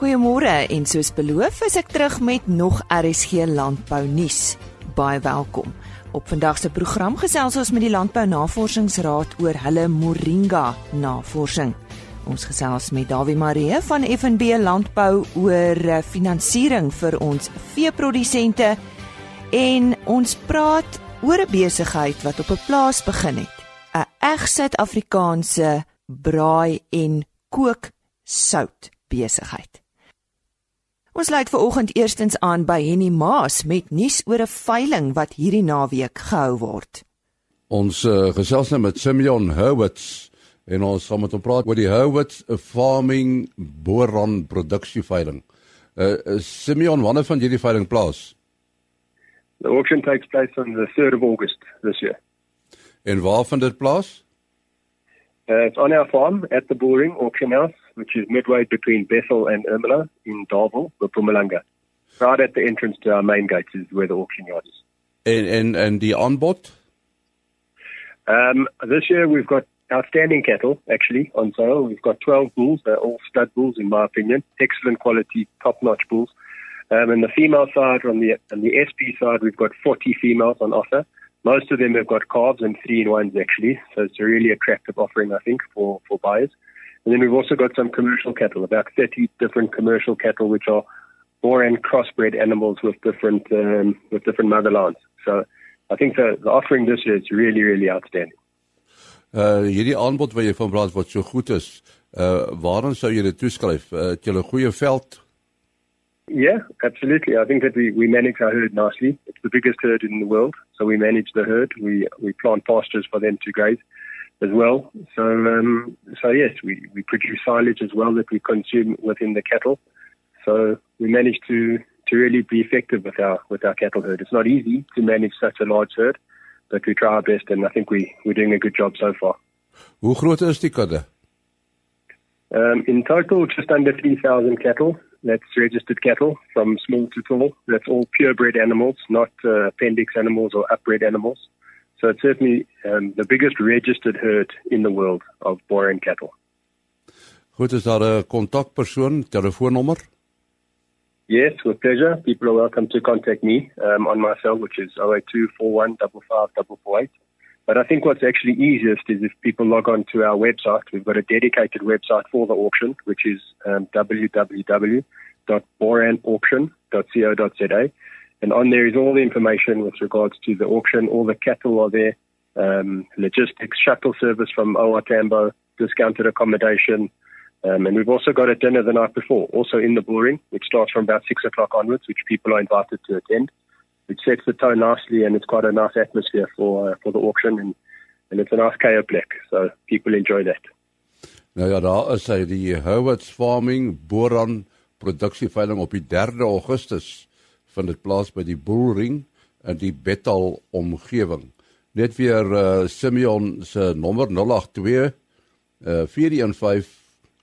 Goeiemôre en soos beloof is ek terug met nog RSG landbou nuus. Baie welkom. Op vandag se program gesels ons met die Landbou Navorsingsraad oor hulle Moringa navorsing. Ons gesels met Dawie Maree van FNB Landbou oor eh, finansiering vir ons veeprodusente en ons praat oor 'n besigheid wat op 'n plaas begin het. 'n Eg Suid-Afrikaanse braai en kook sout besigheid. Ons lei vir oggend eerstens aan by Henny Maas met nuus oor 'n veiling wat hierdie naweek gehou word. Ons uh, gesels nou met Simeon Hurwitz en ons gaan met hom praat oor die Hurwitz Farming Boeron produksie veiling. Uh, uh Simeon, wanneer van hierdie veiling plaas? The auction takes place on the 3rd of August this year. En waar vind dit plaas? Uh, it's on our farm at the Bullring Auction House which is midway between Bethel and Ermelo in Darvel, Mpumalanga. Right at the entrance to our main gates is where the auction yard is. And and and the onboard? Um, this year we've got outstanding cattle actually on sale. We've got 12 bulls. They're all stud bulls in my opinion. Excellent quality, top-notch bulls. Um, and the female side, on the on the SP side, we've got 40 females on offer. Most of them have got calves and three in ones actually. So it's a really attractive offering, I think, for for buyers. And then we've also got some commercial cattle, about 30 different commercial cattle, which are boar and crossbred animals with different um, with different motherlands. So I think the, the offering this year is really, really outstanding. Uh hierdie aanbod wat jy van praat wat so goed is, uh waarom sou jy dit toeskryf? Uh, het jy 'n goeie veld? Yeah, absolutely. I think that we, we manage our herd nicely. It's the biggest herd in the world, so we manage the herd. We we plant pastures for them to graze. As well. So, um, so yes, we, we produce silage as well that we consume within the cattle. So we manage to, to really be effective with our with our cattle herd. It's not easy to manage such a large herd, but we try our best, and I think we we're doing a good job so far. Hoe groot is die kudde? Um, in total, just under 3,000 cattle. That's registered cattle from small to tall. That's all purebred animals, not uh, appendix animals or upbred animals. So it's certainly um, the biggest registered herd in the world of boar and cattle. Goed, is daar 'n kontakpersoon, telefoonnommer? Yes, with pleasure. People are welcome to contact me um, on my cell, which is 082415588. But I think what's actually easiest is if people log on to our website. We've got a dedicated website for the auction, which is um, www.boranauction.co.za. And on there is all the information with regards to the auction. All the cattle are there, um, logistics, shuttle service from OR Tambo, discounted accommodation. Um, and we've also got a dinner the night before, also in the bullring, which starts from about six o'clock onwards, which people are invited to attend. Which sets the tone nicely, and it's quite a nice atmosphere for uh, for the auction, and and it's a nice chaoplex, so people enjoy that. Nou ja, daar is hy die Howards Farming Boran produksieveiling op die 3de Augustus vind dit plaas by die Bullring in die Bethal omgewing. Net weer uh, Simeon se nommer 082 uh, 415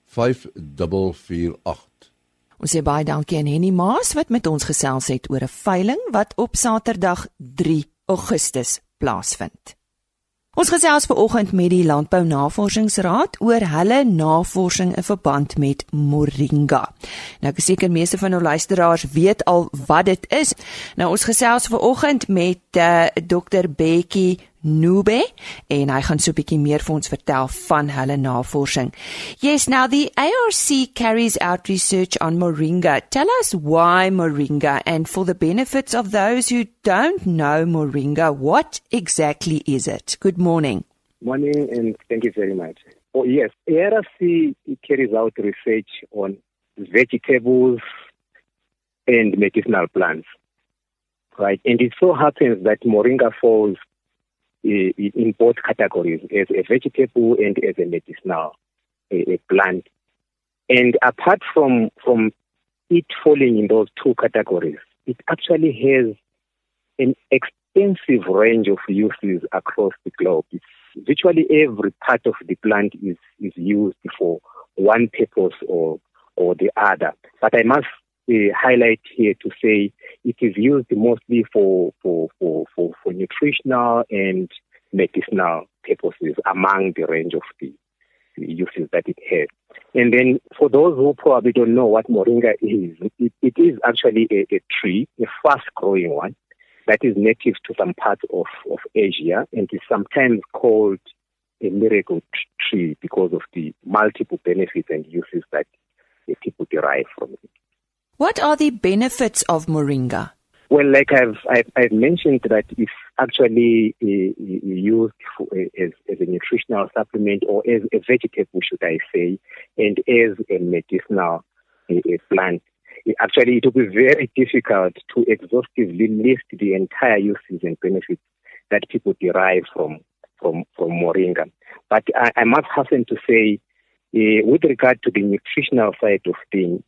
5448. Ons sê baie dankie aan Henny Maas wat met ons gesels het oor 'n veiling wat op Saterdag 3 Augustus plaasvind. Ons gesels vanoggend met die Landbou Navorsingsraad oor hulle navorsing in verband met moringa. Nou ek seker meeste van ons luisteraars weet al wat dit is. Nou ons gesels vanoggend met uh, eh, Dr Bekkie Nube en hy gaan so 'n bietjie meer vir ons vertel van hulle navorsing. Yes, now the ARC carries out research on moringa. Tell us why moringa and for the benefits of those who don't know moringa, what exactly is it? Good morning. Morning and thank you very much. Oh yes, ARC carries out research on vegetables and medicinal plants. Right, and it so happens that moringa falls in both categories as a vegetable and as a medicinal a, a plant. And apart from from it falling in those two categories, it actually has an extensive range of uses across the globe. It's virtually every part of the plant is, is used for one purpose or or the other. But I must uh, highlight here to say it is used mostly for, for, for, for, for nutritional and medicinal purposes among the range of the, uses that it has. And then for those who probably don't know what moringa is, it, it is actually a, a tree, a fast growing one that is native to some parts of, of Asia and is sometimes called a miracle tree because of the multiple benefits and uses that people derive from it. What are the benefits of moringa? Well, like I've, I've, I've mentioned that it's actually uh, used for, as, as a nutritional supplement or as a vegetable, should I say, and as a medicinal uh, plant. Actually, it will be very difficult to exhaustively list the entire uses and benefits that people derive from from, from moringa. But I, I must hasten to say, with regard to the nutritional side of things,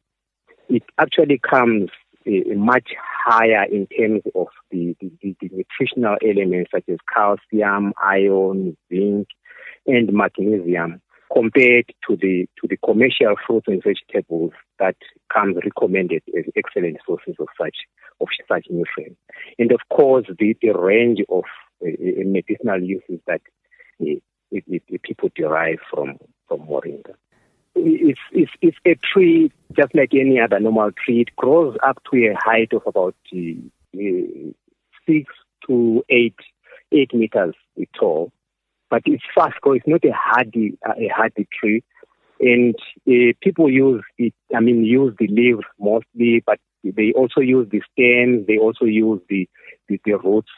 it actually comes uh, much higher in terms of the, the, the, nutritional elements such as calcium, iron, zinc, and magnesium compared to the to the commercial fruits and vegetables that comes recommended as excellent sources of such of such nutrients. And of course, the, the range of uh, medicinal uses that uh, people derive from from moringa. It's, it's, it's a tree just like any other normal tree. It grows up to a height of about uh, six to eight eight meters tall, but it's fast growing. It's not a hardy a hardy tree, and uh, people use it. I mean, use the leaves mostly, but they also use the stems. They also use the the, the roots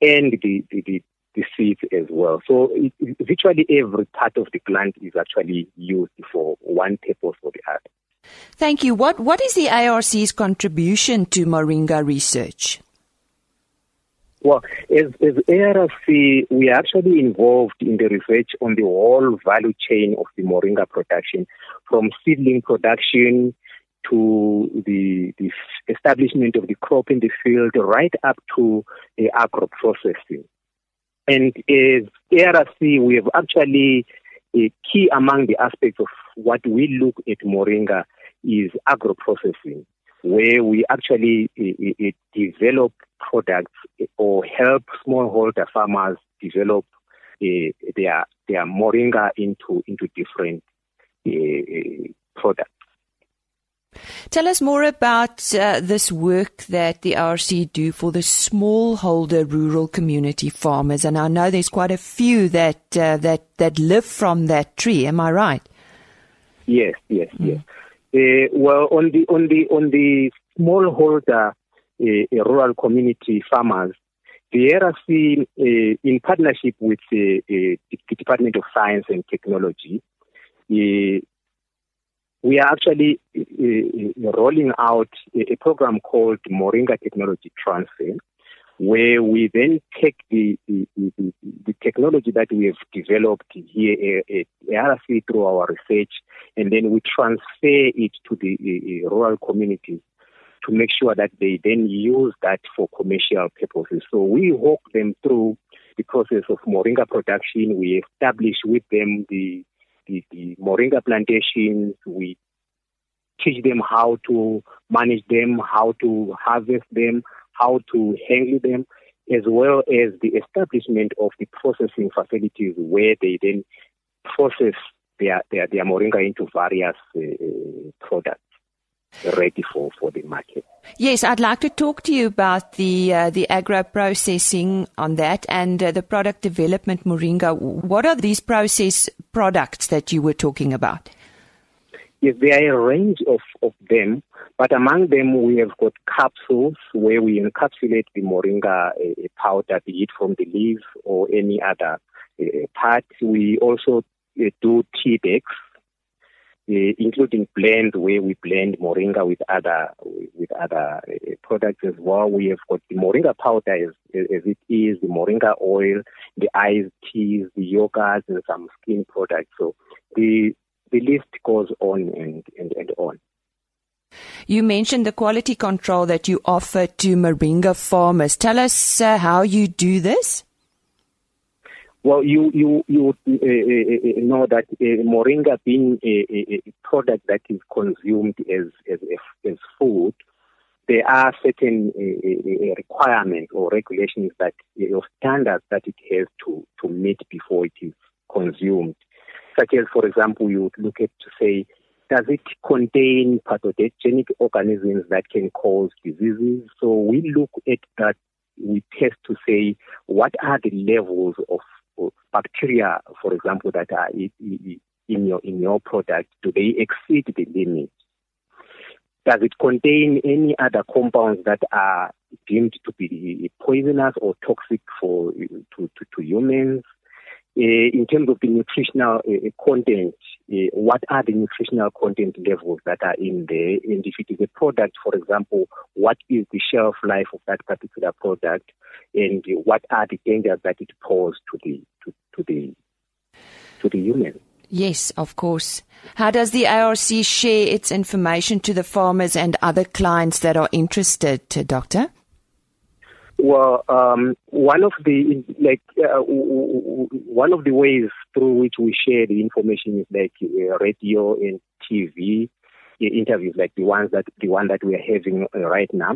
and the, the, the, seeds as well. So it, virtually every part of the plant is actually used for one purpose or the other. Thank you. What what is the ARC's contribution to Moringa research? Well, as, as ARC, we are actually involved in the research on the whole value chain of the Moringa production, from seedling production to the, the establishment of the crop in the field, right up to the agro processing. And as ARC, we have actually a key among the aspects of what we look at Moringa is agro processing, where we actually uh, uh, develop products or help smallholder farmers develop uh, their their Moringa into into different products. Tell us more about uh, this work that the RC do for the smallholder rural community farmers, and I know there's quite a few that uh, that that live from that tree. Am I right? Yes, yes, mm. yes. Uh, well, on the on the on the smallholder uh, rural community farmers, the RC, uh, in partnership with uh, the Department of Science and Technology, we are actually uh, rolling out a, program called Moringa Technology Transfer, where we then take the, the, the, technology that we have developed here eh, at ARC through our research, and then we transfer it to the rural communities to make sure that they then use that for commercial purposes. So we walk them through the process of moringa production. We establish with them the the, the moringa plantations. We teach them how to manage them, how to harvest them, how to handle them, as well as the establishment of the processing facilities where they then process their, their, their moringa into various uh, products ready for, for the market. Yes, I'd like to talk to you about the uh, the agro processing on that and uh, the product development moringa. What are these process products that you were talking about? Yes, there are a range of, of them, but among them we have got capsules where we encapsulate the moringa uh, powder, be it from the leaves or any other uh, part. We also uh, do tea bags including blend where we blend moringa with other with other uh, products as well. We have got the moringa powder as, as it is, the moringa oil, the iced teas, the yogurts, and some skin products. So the the list goes on and, and, and on. You mentioned the quality control that you offer to moringa farmers. Tell us uh, how you do this. Well, you you you uh, uh, know that uh, moringa being a, a, product that is consumed as as as food, there are certain uh, requirements or regulations that or standards that it has to to meet before it is consumed. Such as, for example, you would look at to say does it contain pathogenic organisms that can cause diseases? So we look at that. We test to say what are the levels of bacteria, for example, that are in your in your product. Do they exceed the limit? Does it contain any other compounds that are deemed to be poisonous or toxic for to, to, to humans? Uh, in terms of the nutritional uh, content, uh, what are the nutritional content levels that are in there? And if it is a product, for example, what is the shelf life of that particular product, and what are the dangers that it poses to the to, to the to the human? Yes, of course. How does the ARC share its information to the farmers and other clients that are interested, Doctor? Well, um, one of the like uh, one of the ways through which we share the information is like uh, radio and TV uh, interviews, like the ones that the one that we are having uh, right now.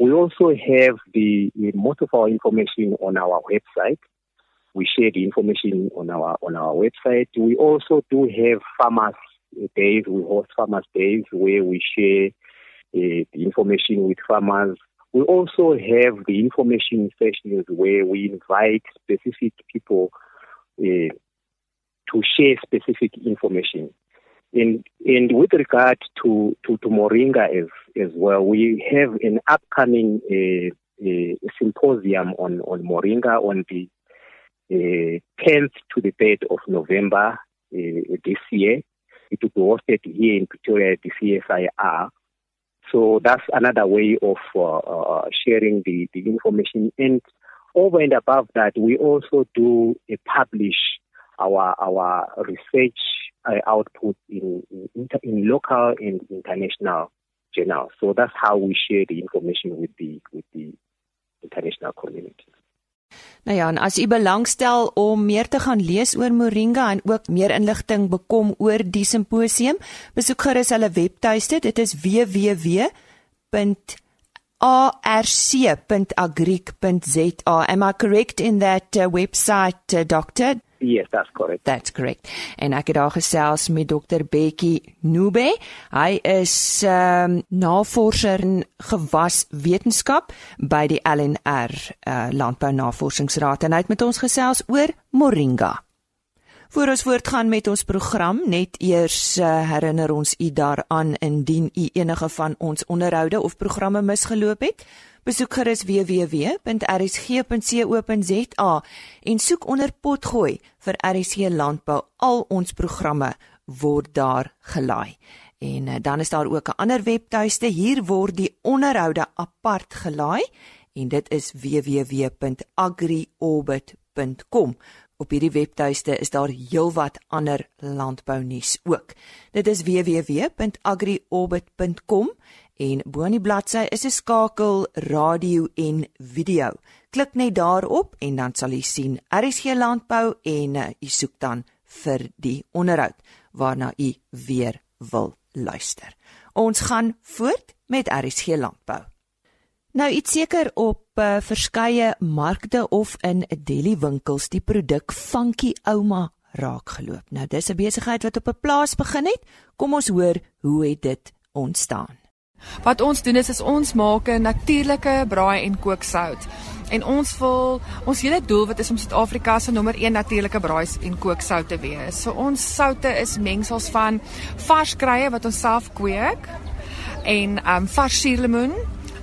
We also have the most of our information on our website. We share the information on our on our website. We also do have farmers days. We host farmers days where we share uh, the information with farmers we also have the information sessions where we invite specific people uh, to share specific information. And, and with regard to, to, to Moringa as, as well, we have an upcoming uh, uh, symposium on, on Moringa on the 10th to the 3rd of November this year. It will be hosted here in Pretoria at the CSIR. So that's another way of uh, uh, sharing the, the information. And over and above that, we also do uh, publish our our research uh, output in, in, in local and international journals. So that's how we share the information with the with the international community. Nou ja, as u belangstel om meer te gaan lees oor Moringa en ook meer inligting bekom oor die simposium, besoek gerus hulle webtuiste. Dit is www.arc.agric.za. Am I correct in that uh, website, uh, doctor? Yes, that's correct. That's correct. En ek het daar gesels met dokter Bekkie Nube. Hy is ehm um, navorser in gewaswetenskap by die LNR uh, Landbou Navorsingsraad en hy het met ons gesels oor moringa. Voor ons voortgaan met ons program, net eers uh, herinner ons u daaraan indien u enige van ons onderhoude of programme misgeloop het, Besoek gerus www.rsg.co.za en soek onder potgooi vir RSG Landbou. Al ons programme word daar gelaai. En uh, dan is daar ook 'n ander webtuiste. Hier word die onderhoude apart gelaai en dit is www.agriorbit.com. Op hierdie webtuiste is daar heelwat ander landbou nuus ook. Dit is www.agriorbit.com en bo aan die bladsy is 'n skakel radio en video. Klik net daarop en dan sal jy sien RSG landbou en uh, jy soek dan vir die onderhoud waarna jy weer wil luister. Ons gaan voort met RSG landbou. Nou iets seker op uh, verskeie markte of in deli winkels die produk Funky Ouma raak geloop. Nou dis 'n besigheid wat op 'n plaas begin het. Kom ons hoor hoe het dit ontstaan. Wat ons doen is, is ons maak 'n natuurlike braai en kooksout. En ons wil ons hele doelwit is om Suid-Afrika se nommer 1 natuurlike braai en kooksout te wees. So ons soutte is mengsels van vars kruie wat ons self kweek en ehm um, vars suurlemoen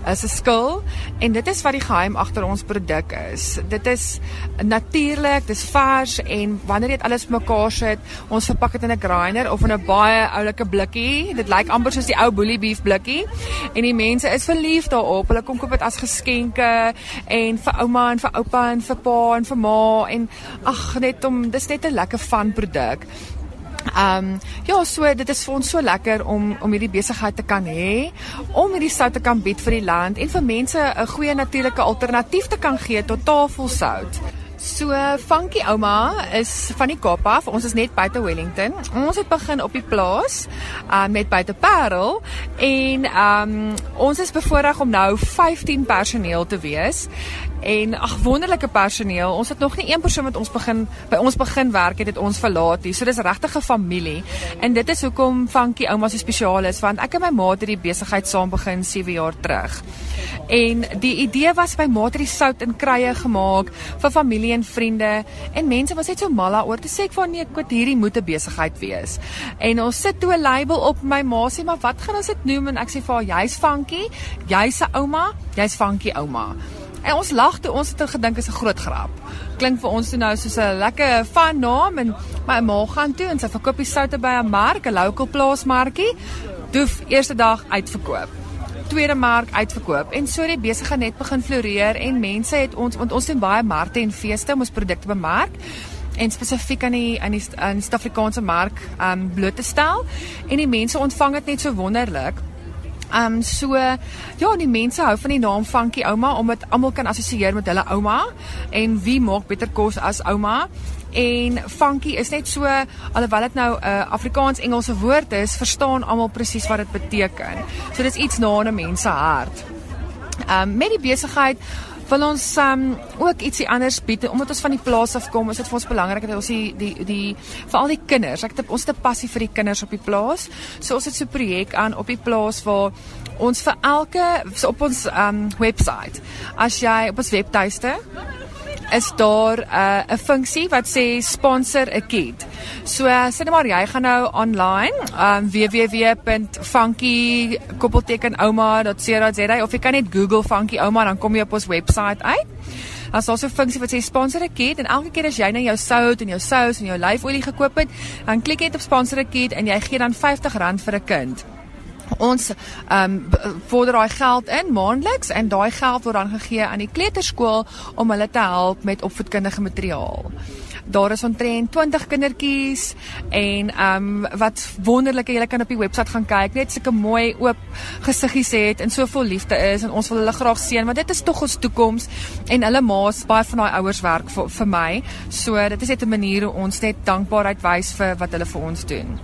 is 'n skil en dit is wat die geheim agter ons produk is. Dit is natuurlik, dis vars en wanneer jy dit alles mekaar sit, ons verpak dit in 'n grinder of in 'n baie oulike blikkie. Dit lyk amper soos die ou bully beef blikkie. En die mense is verlief daarop. Hulle kom koop dit as geskenke en vir ouma en vir oupa en vir pa en vir ma en ag net om dis net 'n lekker van produk. Ehm um, ja, so dit is vir ons so lekker om om hierdie besigheid te kan hê, om hierdie sout te kan bied vir die land en vir mense 'n goeie natuurlike alternatief te kan gee tot tafelsout. So Funky Ouma is van die Kaap af. Ons is net buite Wellington. Ons het begin op die plaas, um net buite Parel en um ons is bevoorreg om nou 15 personeel te wees en ag wonderlike personeel. Ons het nog nie een persoon wat ons begin by ons begin werk het dit ons verlaat nie. So dis regtig 'n familie. En dit is hoekom Funky Ouma so spesiaal is want ek en my ma het die besigheid saam begin 7 jaar terug. En die idee was by ma het die sout in krye gemaak vir familie en vriende en mense was net so mal daaroor te sê ek van nee, ek moet hierdie moet 'n besigheid wees. En ons sit toe 'n label op my ma sê maar wat gaan ons dit noem en ek sê vir haar jy's Funky, jy's 'n ouma, jy's Funky ouma. En ons lag toe ons het gedink is 'n groot grap. Klink vir ons toe nou soos 'n lekker van naam en my ma gaan toe en sy verkoop die soute by 'n mark, 'n local plaasmarkie. Doef eerste dag uitverkoop. Tweede mark uitverkoop en so die besigheid net begin floreer en mense het ons want ons doen baie markte en feeste om ons produkte bemark en spesifiek aan die aan die aan die Suid-Afrikaanse mark um bloot te stel en die mense ontvang dit net so wonderlik. Ehm um, so ja, die mense hou van die naam Funky Ouma omdat almal kan assosieer met hulle ouma en wie maak beter kos as ouma? En funky is net so alhoewel dit nou 'n uh, Afrikaans-Engelse woord is, verstaan almal presies wat dit beteken. So dis iets na 'n mens se hart. Ehm um, met die besigheid wil ons um, ook ietsie anders bied omdat ons van die plaas af kom is dit vir ons belangrik dat ons die die die veral die kinders ek het ons te passie vir die kinders op die plaas. So ons het so 'n projek aan op die plaas waar ons vir elke so op ons um, webwerf as jy op ons webtuiste is daar 'n uh, 'n funksie wat sê sponsor 'n kid. So uh, sê net maar jy gaan nou online um, www.funky.ouma.co.za of jy kan net Google funky ouma dan kom jy op ons webwerf uit. As ons 'n funksie wat sê sponsor 'n kid en elke keer as jy nou jou sout en jou sous en jou lyfolie gekoop het, dan klik jy net op sponsor 'n kid en jy gee dan R50 vir 'n kind. Ons ehm um, vorder daai geld in maandeliks en daai geld word dan gegee aan die kleuterskool om hulle te help met opvoedkundige materiaal. Daar is omtrent 20 kindertjies en ehm um, wat wonderlike jy kan op die webwerf gaan kyk net sulke mooi oop gesiggies het en soveel liefde is en ons wil hulle graag sien want dit is tog ons toekoms en hulle ma's baie van daai ouers werk vir, vir my. So dit is net 'n manier hoe ons net dankbaarheid wys vir wat hulle vir ons doen.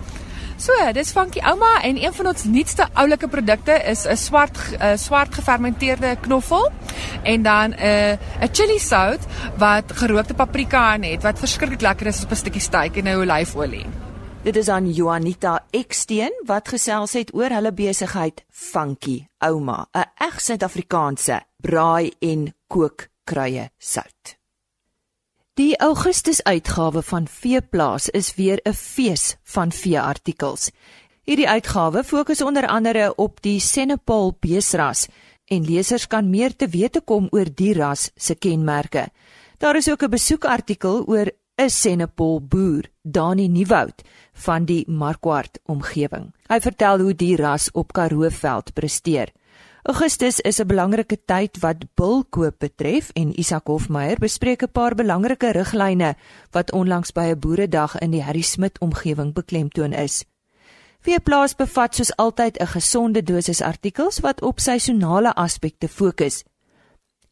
So, dis Funky Ouma en een van ons nuutste oulike produkte is 'n swart uh, swart gefermenteerde knoffel en dan 'n uh, 'n chili sout wat gerookte paprika in het wat verskriklik lekker is op 'n stukkie steak en 'n olyfolie. Dit is aan Juanita Eksteen wat gesels het oor hulle besigheid Funky Ouma, 'n eg Suid-Afrikaanse braai en kook kruie sout. Die Augustus uitgawe van Veeplaas is weer 'n fees van veeartikels. Hierdie uitgawe fokus onder andere op die Senepal beesras en lesers kan meer te wete kom oor die ras se kenmerke. Daar is ook 'n besoekartikel oor 'n Senepal boer, Dani Nieuwoud van die Markwart omgewing. Hy vertel hoe die ras op Karooveld presteer. Augustus is 'n belangrike tyd wat bulkoop betref en Isak Hofmeyer bespreek 'n paar belangrike riglyne wat onlangs by 'n boeredag in die Harry Smit omgewing beklemtoon is. Veeplaas bevat soos altyd 'n gesonde dosis artikels wat op seisonale aspekte fokus.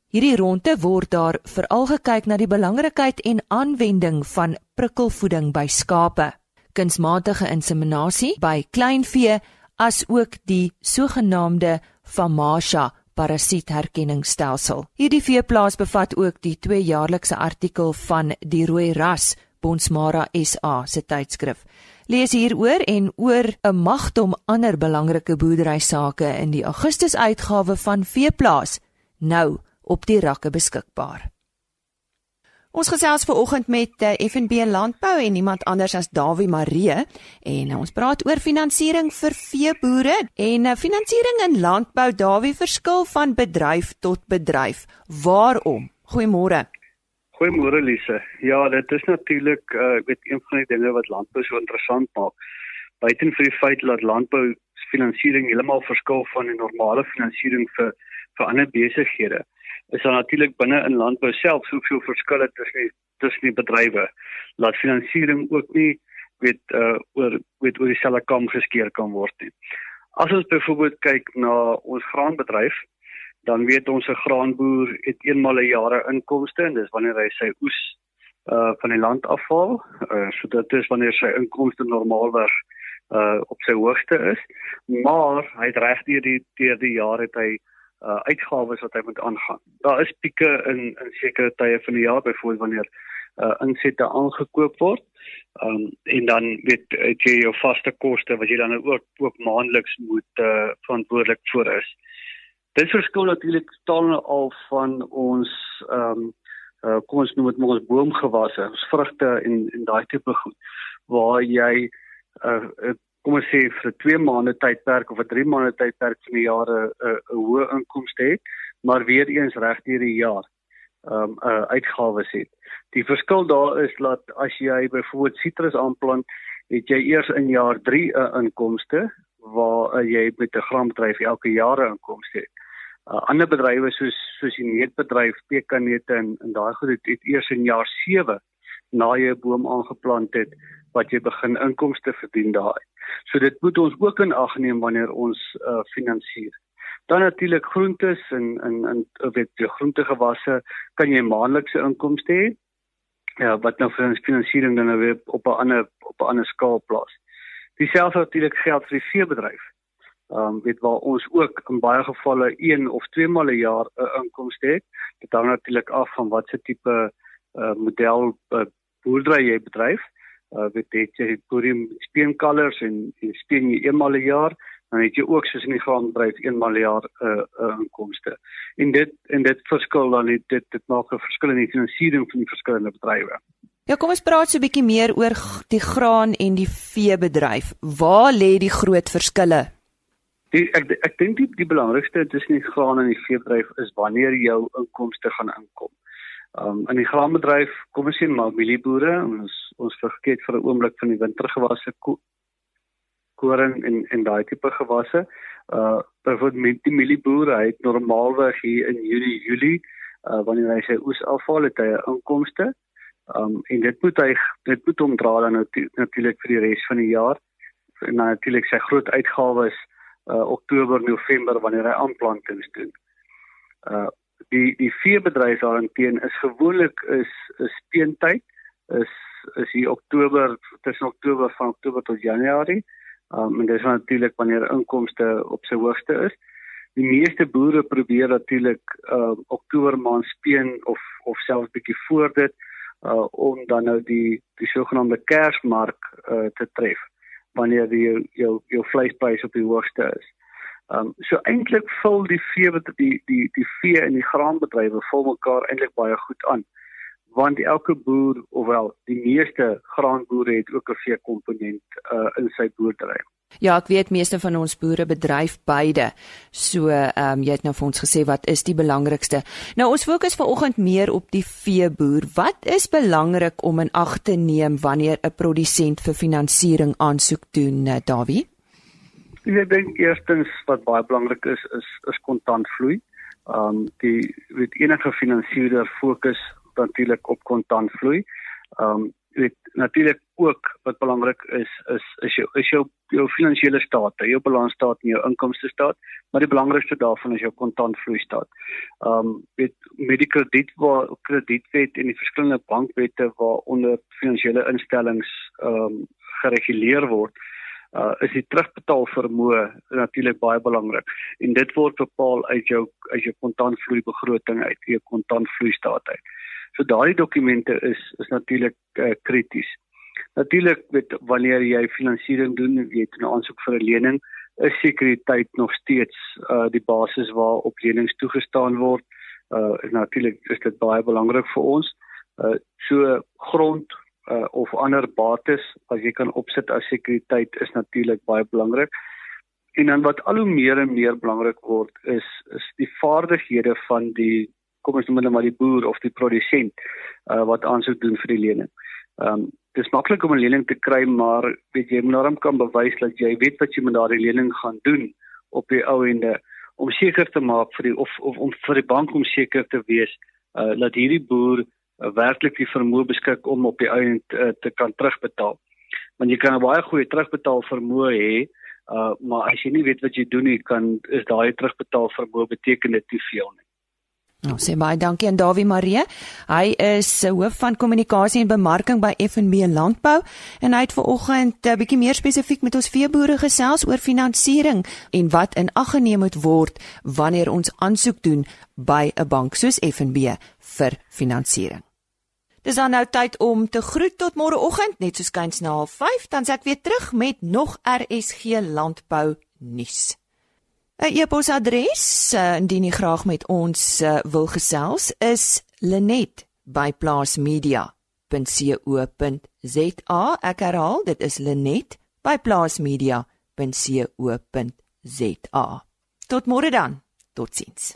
Hierdie ronde word daar veral gekyk na die belangrikheid en aanwending van prikkelvoeding by skape, kunsmatige inseminasie by kleinvee as ook die sogenaamde Famasha parasietherkenningsstelsel. Hierdie veeplaas bevat ook die tweejaarlikse artikel van die rooi ras Bonsmara SA se tydskrif. Lees hieroor en oor 'n magdom ander belangrike boerdery sake in die Augustus uitgawe van Veeplaas nou op die rakke beskikbaar. Ons gesels ver oggend met uh, eh, FNB Landbou en niemand anders as Dawie Maree en uh, ons praat oor finansiering vir veeboere en uh, finansiering in landbou Dawie verskil van bedryf tot bedryf. Waarom? Goeiemôre. Goeiemôre Lise. Ja, dit is natuurlik uh, weet een van die dinge wat landbou so interessant maak. Buiten vir die feit dat landbou finansiering heeltemal verskil van die normale finansiering vir vir ander besighede is daar natuurlik binne in landbou self soveel verskille tussen tussen die bedrywe laat finansiering ook nie weet uh oor weet oor dieselfde kam geskeer kan word nie. As ons byvoorbeeld kyk na ons graanbedryf, dan weet ons 'n graanboer het eenmal 'n jaar inkomste en dis wanneer hy sy oes uh van die land afhaal. Uh so dit is wanneer sy inkomste normaalweg uh op sy hoogste is. Maar hy het reg deur die deur die jaar het hy uh uitgawes wat hy moet aangaan. Daar is pieke in in sekere tye van die jaar byvoorbeeld wanneer uh insette aangekoop word. Um en dan weet het jy jou vaste koste wat jy dan ook ook maandeliks moet uh verantwoordelik vir is. Dit verskil natuurlik totaal al van ons um uh kom ons noem dit maar ons boomgewasse, ons vrugte en en daai tipe goed waar jy uh kom ons sê vir 'n 2 maande tydperk of 'n 3 maande tydperk van die jaar 'n 'n hoë inkomste het, maar weer eens reg deur die jaar ehm um, uh, uitgawes het. Die verskil daar is dat as jy byvoorbeeld sitrus aanplant, het jy eers in jaar 3 'n uh, inkomste waar uh, jy met 'n graanbedryf elke jaar 'n inkomste het. Uh, ander bedrywe soos soos die neutbedryf, pekanneute en en daai goed het, het eers in jaar 7 na jy 'n boom aangeplant het wat jy begin inkomste verdien daai. So dit moet ons ook in ag neem wanneer ons uh finansier. Dan natuurlik groentes en en en weet jy groentegewasse kan jy maandelikse inkomste hê. Ja, wat nou vir ons finansiering dan nou weer op 'n ander op 'n ander skaal plaas. Dieselfde natuurlik geld vir die veebedryf. Ehm um, weet waar ons ook in baie gevalle een of twee maal 'n jaar 'n uh, inkomste het. Dit hang natuurlik af van watse tipe uh model uh, boerdery jy bedryf uh weet het jy podium speenkalvers en en speen jy eenmal 'n jaar dan het jy ook soos in die graanbedryf eenmal 'n jaar 'n uh, uh, inkomste. En dit en dit verskil dan dit dit, dit maak 'n verskil in die finansiering van die verskillende bedrywe. Ja, kom ons praat so 'n bietjie meer oor die graan en die veebedryf. Waar lê die groot verskille? Die, ek ek dink die, die belangrikste tussen die graan en die veebedryf is wanneer jou inkomste gaan inkom. Um in die graanbedryf, kom ons sien maar mielieboere, ons ons vergeet vir 'n oomblik van die wintergewasse koring en en daai tipe gewasse. Uh byvoorbeeld die mielieboere, hy het normaalweg hier in Julie, Julie, uh wanneer hy sy oes afhaal het hy inkomste. Um en dit moet hy dit moet hom dra dan natuurlik vir die res van die jaar. En natuurlik sy groot uitgawes uh Oktober, November wanneer hy aanplantings doen. Uh die die veebedryf daarteen is gewoonlik is is speentyd is is hier Oktober tussen Oktober van Oktober tot Januarie. Um, en dis natuurlik wanneer inkomste op sy hoogste is. Die meeste boere probeer natuurlik uh Oktober maand speen of of selfs bietjie voor dit uh om dan nou die die sogenaamde Kersmark uh te tref wanneer die jou jou, jou vleispryse op die hoogste is. Ehm um, so eintlik vul die vee wat die die die vee en die graanbedrywe vul mekaar eintlik baie goed aan. Want elke boer, ofwel die meeste graanboere het ook 'n vee komponent uh, in sy boerdery. Ja, ek weet meeste van ons boere bedryf beide. So, ehm um, jy het nou vir ons gesê wat is die belangrikste? Nou ons fokus vanoggend meer op die veeboer. Wat is belangrik om in ag te neem wanneer 'n produsent vir finansiering aansoek doen, eh, Dawie? Ek dink eerstens wat baie belangrik is is is kontantvloei. Um die weet enige finansierder fokus natuurlik op kontantvloei. Um weet natuurlik ook wat belangrik is is is jou is jou jou finansiële staat, jou balansstaat en jou inkomste staat, maar die belangrikste daarvan is jou kontantvloei staat. Um weet met die krediet waar kredietwet en die verskillende bankwette waaronder finansiële instellings um gereguleer word uh is die terugbetaal vermoë natuurlik baie belangrik en dit word bepaal uit jou uit jou kontantvloei begroting uit jou kontantvloei staat uit. So daardie dokumente is is natuurlik uh, krities. Natuurlik met wanneer jy finansiering doen, jy het 'n aansoek vir 'n lening, is sekuriteit nog steeds uh die basis waarop lenings toegestaan word. Uh natuurlik is dit baie belangrik vir ons. Uh so grond uh, of ander bates as jy kan opsit as sekuriteit is natuurlik baie belangrik. En dan wat al hoe meer en meer belangrik word is is die vaardighede van die kom ons noem dit maar die boer of die produsent uh, wat aansoek doen vir die lening. Ehm um, dit is maklik om 'n lening te kry, maar weet jy moet norm kan bewys dat jy weet wat jy met daardie lening gaan doen op die ou ende om seker te maak vir die of of om vir die bank om seker te wees uh, dat hierdie boer werklik die vermoë beskik om op die einde uh, te kan terugbetaal. Want jy kan 'n baie goeie terugbetaal vermoë hê Uh maar as jy nie weet wat jy doen nie, kan is daai terugbetaal vermoë beteken dit nie veel nie. Nou sê baie dankie aan Dawie Maree. Hy is se hoof van kommunikasie en bemarking by FNB Landbou en hy het vanoggend 'n uh, bietjie meer spesifiek met ons veeboere gesels oor finansiering en wat in ag geneem moet word wanneer ons aansoek doen by 'n bank soos FNB vir finansiering. Dis dan nou tyd om te groet tot môreoggend net soos kyns na 05:30 dan sê ek weer terug met nog RSG Landbou nuus. 'n E-posadres uh, indien jy graag met ons uh, wil gesels is linet@plaasmedia.co.za. Ek herhaal, dit is linet@plaasmedia.co.za. Tot môre dan. Totsiens.